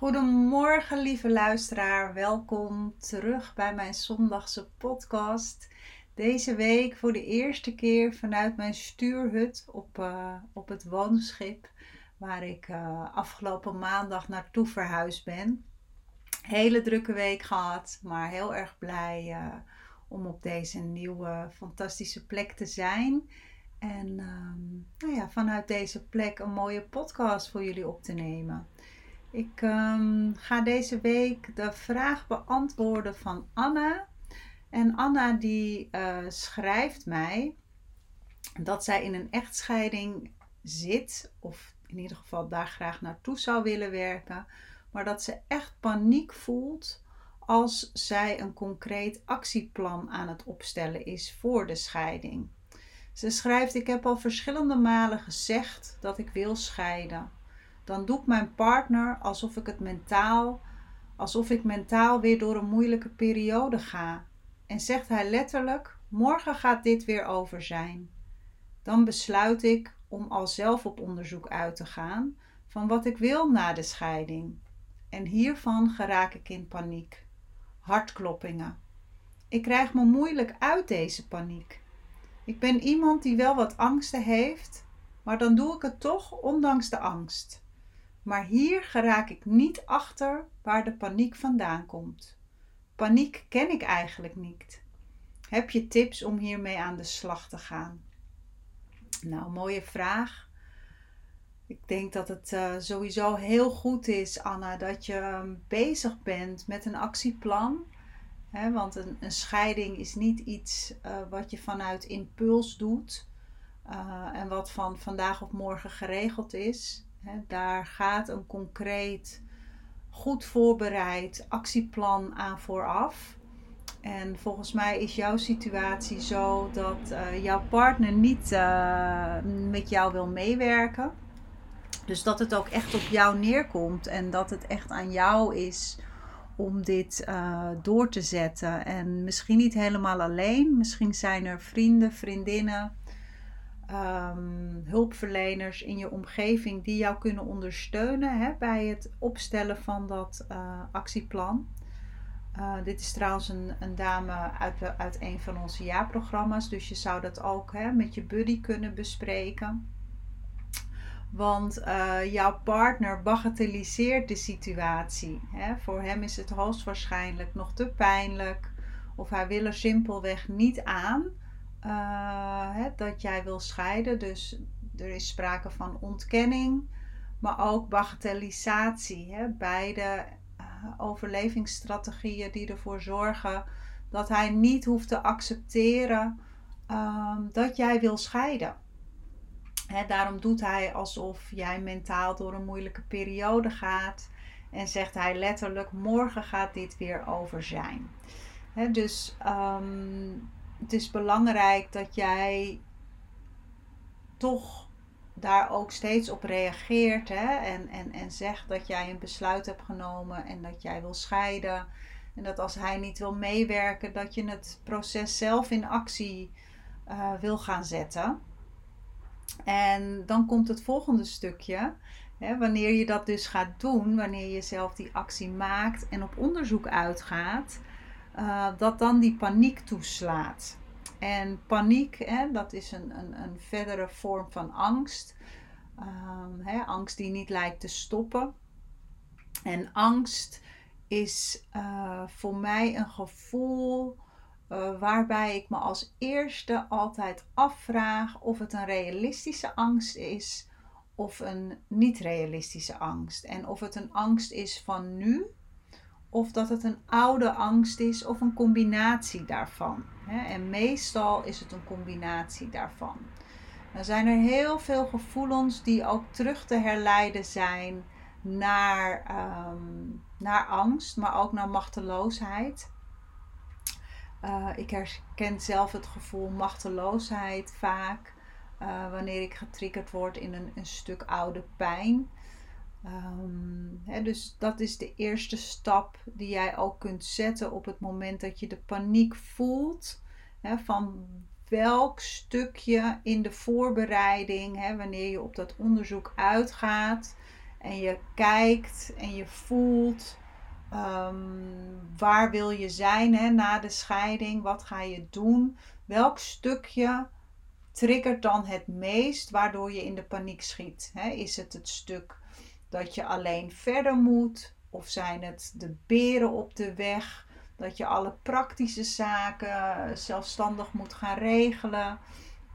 Goedemorgen, lieve luisteraar. Welkom terug bij mijn zondagse podcast. Deze week voor de eerste keer vanuit mijn stuurhut op, uh, op het woonschip, waar ik uh, afgelopen maandag naartoe verhuisd ben. Hele drukke week gehad, maar heel erg blij uh, om op deze nieuwe fantastische plek te zijn. En um, nou ja, vanuit deze plek een mooie podcast voor jullie op te nemen. Ik um, ga deze week de vraag beantwoorden van Anna. En Anna die uh, schrijft mij dat zij in een echtscheiding zit, of in ieder geval daar graag naartoe zou willen werken, maar dat ze echt paniek voelt als zij een concreet actieplan aan het opstellen is voor de scheiding. Ze schrijft: Ik heb al verschillende malen gezegd dat ik wil scheiden dan doet mijn partner alsof ik het mentaal, alsof ik mentaal weer door een moeilijke periode ga. En zegt hij letterlijk: Morgen gaat dit weer over zijn. Dan besluit ik om al zelf op onderzoek uit te gaan van wat ik wil na de scheiding. En hiervan geraak ik in paniek. Hartkloppingen. Ik krijg me moeilijk uit deze paniek. Ik ben iemand die wel wat angsten heeft, maar dan doe ik het toch ondanks de angst. Maar hier geraak ik niet achter waar de paniek vandaan komt. Paniek ken ik eigenlijk niet. Heb je tips om hiermee aan de slag te gaan? Nou, mooie vraag. Ik denk dat het uh, sowieso heel goed is, Anna, dat je ehm, bezig bent met een actieplan. Want een, een, scheiding is niet iets uh, wat je vanuit impuls doet uh, en wat van vandaag op morgen geregeld is daar gaat een concreet, goed voorbereid actieplan aan vooraf. En volgens mij is jouw situatie zo dat uh, jouw partner niet uh, met jou wil meewerken. Dus dat het ook echt op jou neerkomt en dat het echt aan jou is om dit uh, door te zetten. En misschien niet helemaal alleen. Misschien zijn er vrienden, vriendinnen, um, hulpverleners in je omgeving die jou kunnen ondersteunen hè, bij het opstellen van dat uh, actieplan. Uh, dit is trouwens een, een dame uit, uit een van onze jaarprogramma's, dus je zou dat ook hè, met je buddy kunnen bespreken. Want uh, jouw partner bagatelliseert de situatie. Hè. Voor hem is het hoogstwaarschijnlijk nog te pijnlijk. Of hij wil er simpelweg niet aan uh, hè, dat jij wil scheiden. Dus er is sprake van ontkenning, maar ook bagatellisatie. Hè. Beide uh, overlevingsstrategieën die ervoor zorgen dat hij niet hoeft te accepteren uh, dat jij wil scheiden. Hè, daarom doet hij alsof jij mentaal door een moeilijke periode gaat. En zegt hij letterlijk: morgen gaat dit weer over zijn. Dus um, het is belangrijk dat jij toch daar ook steeds op reageert hè? En, en, en zegt dat jij een besluit hebt genomen en dat jij wil scheiden. En dat als hij niet wil meewerken, dat je het proces zelf in actie uh, wil gaan zetten. En dan komt het volgende stukje. Hè, wanneer je dat dus gaat doen, wanneer je zelf die actie maakt en op onderzoek uitgaat, uh, dat dan die paniek toeslaat. En paniek, hè, dat is een, een, een verdere vorm van angst. Um, hè, angst die niet lijkt te stoppen. En angst is uh, voor mij een gevoel uh, waarbij ik me als eerste altijd afvraag of het een realistische angst is of een niet realistische angst. En of het een angst is van nu of dat het een oude angst is of een combinatie daarvan. En meestal is het een combinatie daarvan. Dan zijn er heel veel gevoelens die ook terug te herleiden zijn naar, ehm, naar angst, maar ook naar machteloosheid. Uh, ik herken zelf het gevoel machteloosheid vaak uh, wanneer ik getriggerd word in een, een stuk oude pijn. Um, hè, dus dat is de eerste stap die jij ook kunt zetten op het moment dat je de paniek voelt. Hè, van welk stukje in de voorbereiding, hè, wanneer je op dat onderzoek uitgaat en je kijkt en je voelt um, waar wil je zijn hè, na de scheiding, wat ga je doen, welk stukje triggert dan het meest waardoor je in de paniek schiet. Hè? Is het het stuk dat je alleen verder moet? Of zijn het de beren op de weg? Dat je alle praktische zaken zelfstandig moet gaan regelen?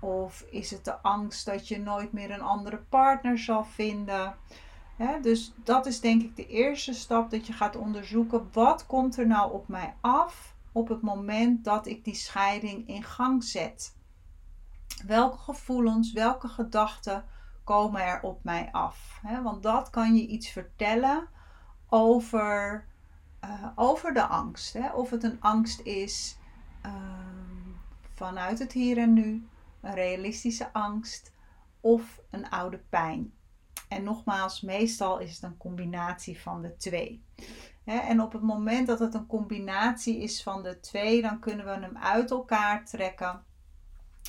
Of is het de angst dat je nooit meer een andere partner zal vinden? dus dat is denk ik de eerste stap dat je gaat onderzoeken wat komt er nou op mij af op het moment dat ik die scheiding in gang zet. Welke gevoelens, welke gedachten komen er op mij af? want dat kan je iets vertellen over, uh, over de angst. Of het een angst is ehm, vanuit het hier en nu, een realistische angst of een oude pijn. En nogmaals, meestal is het een combinatie van de twee. En op het moment dat het een combinatie is van de twee, dan kunnen we hem uit elkaar trekken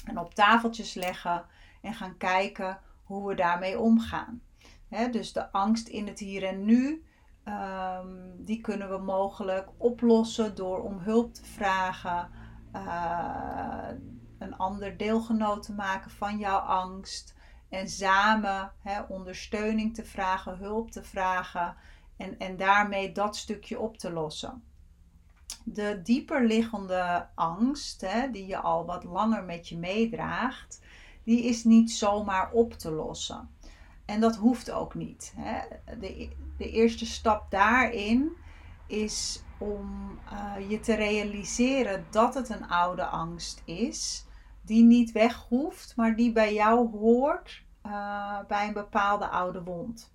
en op tafeltjes leggen en gaan kijken hoe we daarmee omgaan. dus de angst in het hier en nu, ehm, die kunnen we mogelijk oplossen door om hulp te vragen, uh, een ander deelgenoot te maken van jouw angst en samen ondersteuning te vragen, hulp te vragen en, en daarmee dat stukje op te lossen de dieper liggende angst, die je al wat langer met je meedraagt, die is niet zomaar op te lossen. En dat hoeft ook niet. Hè. De, de eerste stap daarin is om uh, je te realiseren dat het een oude angst is, die niet weg hoeft, maar die bij jou hoort uh, bij een bepaalde oude wond.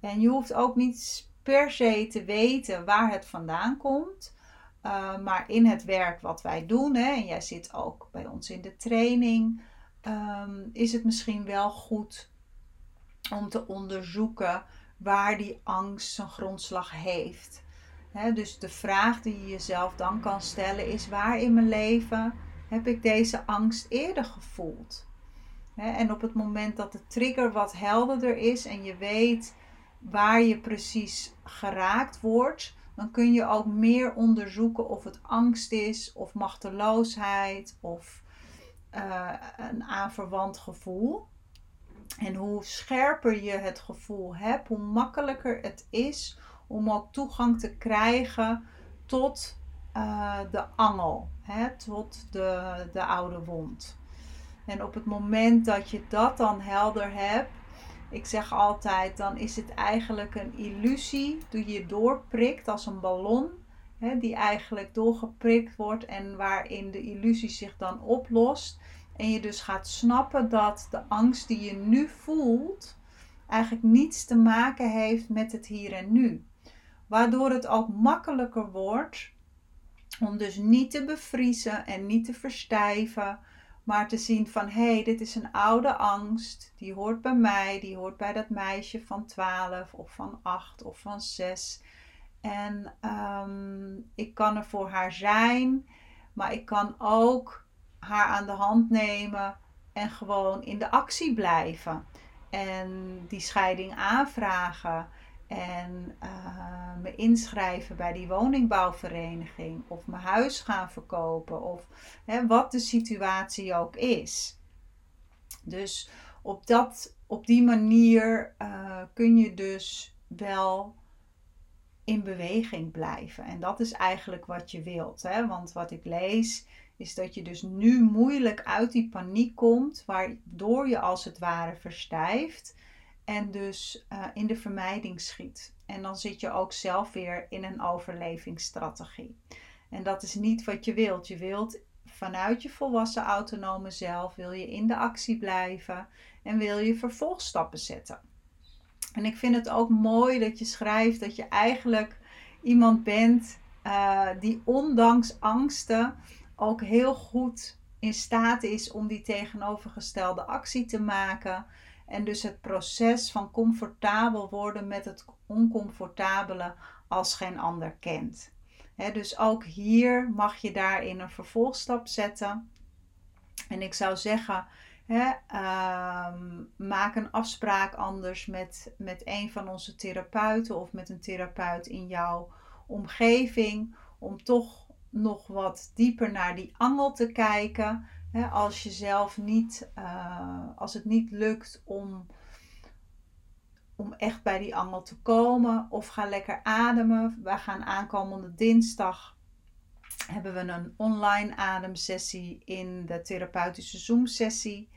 En je hoeft ook niet per se te weten waar het vandaan komt. Uh, maar in het werk wat wij doen, hè, en jij zit ook bij ons in de training, um, is het misschien wel goed om te onderzoeken waar die angst zijn grondslag heeft. Dus de vraag die je jezelf dan kan stellen is: waar in mijn leven heb ik deze angst eerder gevoeld? En op het moment dat de trigger wat helderder is en je weet waar je precies geraakt wordt, dan kun je ook meer onderzoeken of het angst is, of machteloosheid, of uh, een aanverwant gevoel. En hoe scherper je het gevoel hebt, hoe makkelijker het is om ook toegang te krijgen tot uh, de angel, hè, tot de, de oude wond. En op het moment dat je dat dan helder hebt, ik zeg altijd, dan is het eigenlijk een illusie die je doorprikt als een ballon. Die eigenlijk doorgeprikt wordt en waarin de illusie zich dan oplost. En je dus gaat snappen dat de angst die je nu voelt eigenlijk niets te maken heeft met het hier en nu. Waardoor het ook makkelijker wordt om dus niet te bevriezen en niet te verstijven, maar te zien van hé, hey, dit is een oude angst. Die hoort bij mij, die hoort bij dat meisje van 12 of van 8 of van 6. En um, ik kan er voor haar zijn, maar ik kan ook haar aan de hand nemen en gewoon in de actie blijven. En die scheiding aanvragen en uh, me inschrijven bij die woningbouwvereniging of mijn huis gaan verkopen of hè, wat de situatie ook is. Dus op, dat, op die manier uh, kun je dus wel in beweging blijven. En dat is eigenlijk wat je wilt. Hè? Want wat ik lees is dat je dus nu moeilijk uit die paniek komt, waardoor je als het ware verstijft en dus uh, in de vermijding schiet. En dan zit je ook zelf weer in een overlevingsstrategie. En dat is niet wat je wilt. Je wilt vanuit je volwassen autonome zelf wil je in de actie blijven en wil je vervolgstappen zetten. En ik vind het ook mooi dat je schrijft dat je eigenlijk iemand bent uh, die ondanks angsten ook heel goed in staat is om die tegenovergestelde actie te maken. En dus het proces van comfortabel worden met het oncomfortabele als geen ander kent. dus ook hier mag je daarin een vervolgstap zetten. En ik zou zeggen, ehm, maak een afspraak anders met, met een van onze therapeuten of met een therapeut in jouw omgeving. Om toch nog wat dieper naar die angel te kijken. als je zelf niet, uh, als het niet lukt om, om echt bij die angel te komen. Of ga lekker ademen. We gaan aankomende dinsdag hebben we een online ademsessie in de therapeutische Zoom sessie.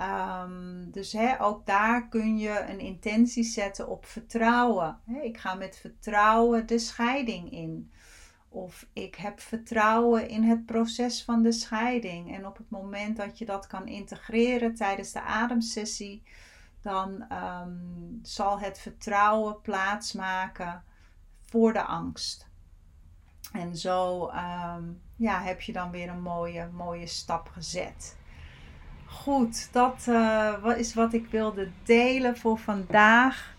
Um, dus ook daar kun je een intentie zetten op vertrouwen. ik ga met vertrouwen de scheiding in. Of ik heb vertrouwen in het proces van de scheiding. En op het moment dat je dat kan integreren tijdens de ademsessie, dan ehm, zal het vertrouwen plaatsmaken voor de angst. En zo ehm, ja, heb je dan weer een mooie, mooie stap gezet. Goed, dat uh, is wat ik wilde delen voor vandaag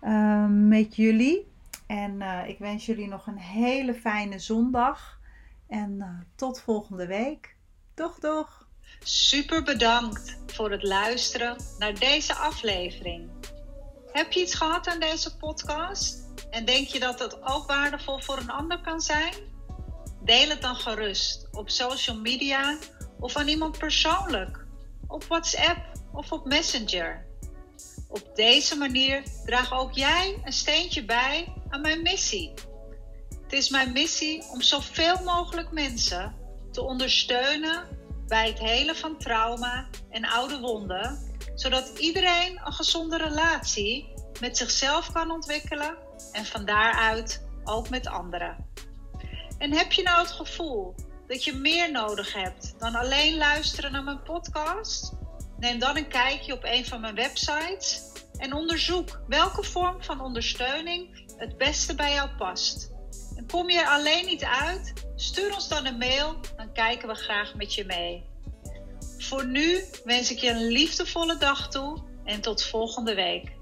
ehm, met jullie. En uh, ik wens jullie nog een hele fijne zondag. En uh, tot volgende week. Doeg, doeg. Super bedankt voor het luisteren naar deze aflevering. Heb je iets gehad aan deze podcast? En denk je dat het ook waardevol voor een ander kan zijn? Deel het dan gerust op social media of aan iemand persoonlijk, op WhatsApp of op Messenger. Op deze manier draag ook jij een steentje bij aan mijn missie. Het is mijn missie om zoveel mogelijk mensen te ondersteunen bij het helen van trauma en oude wonden, zodat iedereen een gezonde relatie met zichzelf kan ontwikkelen en van daaruit ook met anderen. En heb je nou het gevoel dat je meer nodig hebt dan alleen luisteren naar mijn podcast? Neem dan een kijkje op een van mijn websites en onderzoek welke vorm van ondersteuning het beste bij jou past. En kom je er alleen niet uit? Stuur ons dan een mail, dan kijken we graag met je mee. Voor nu wens ik je een liefdevolle dag toe en tot volgende week.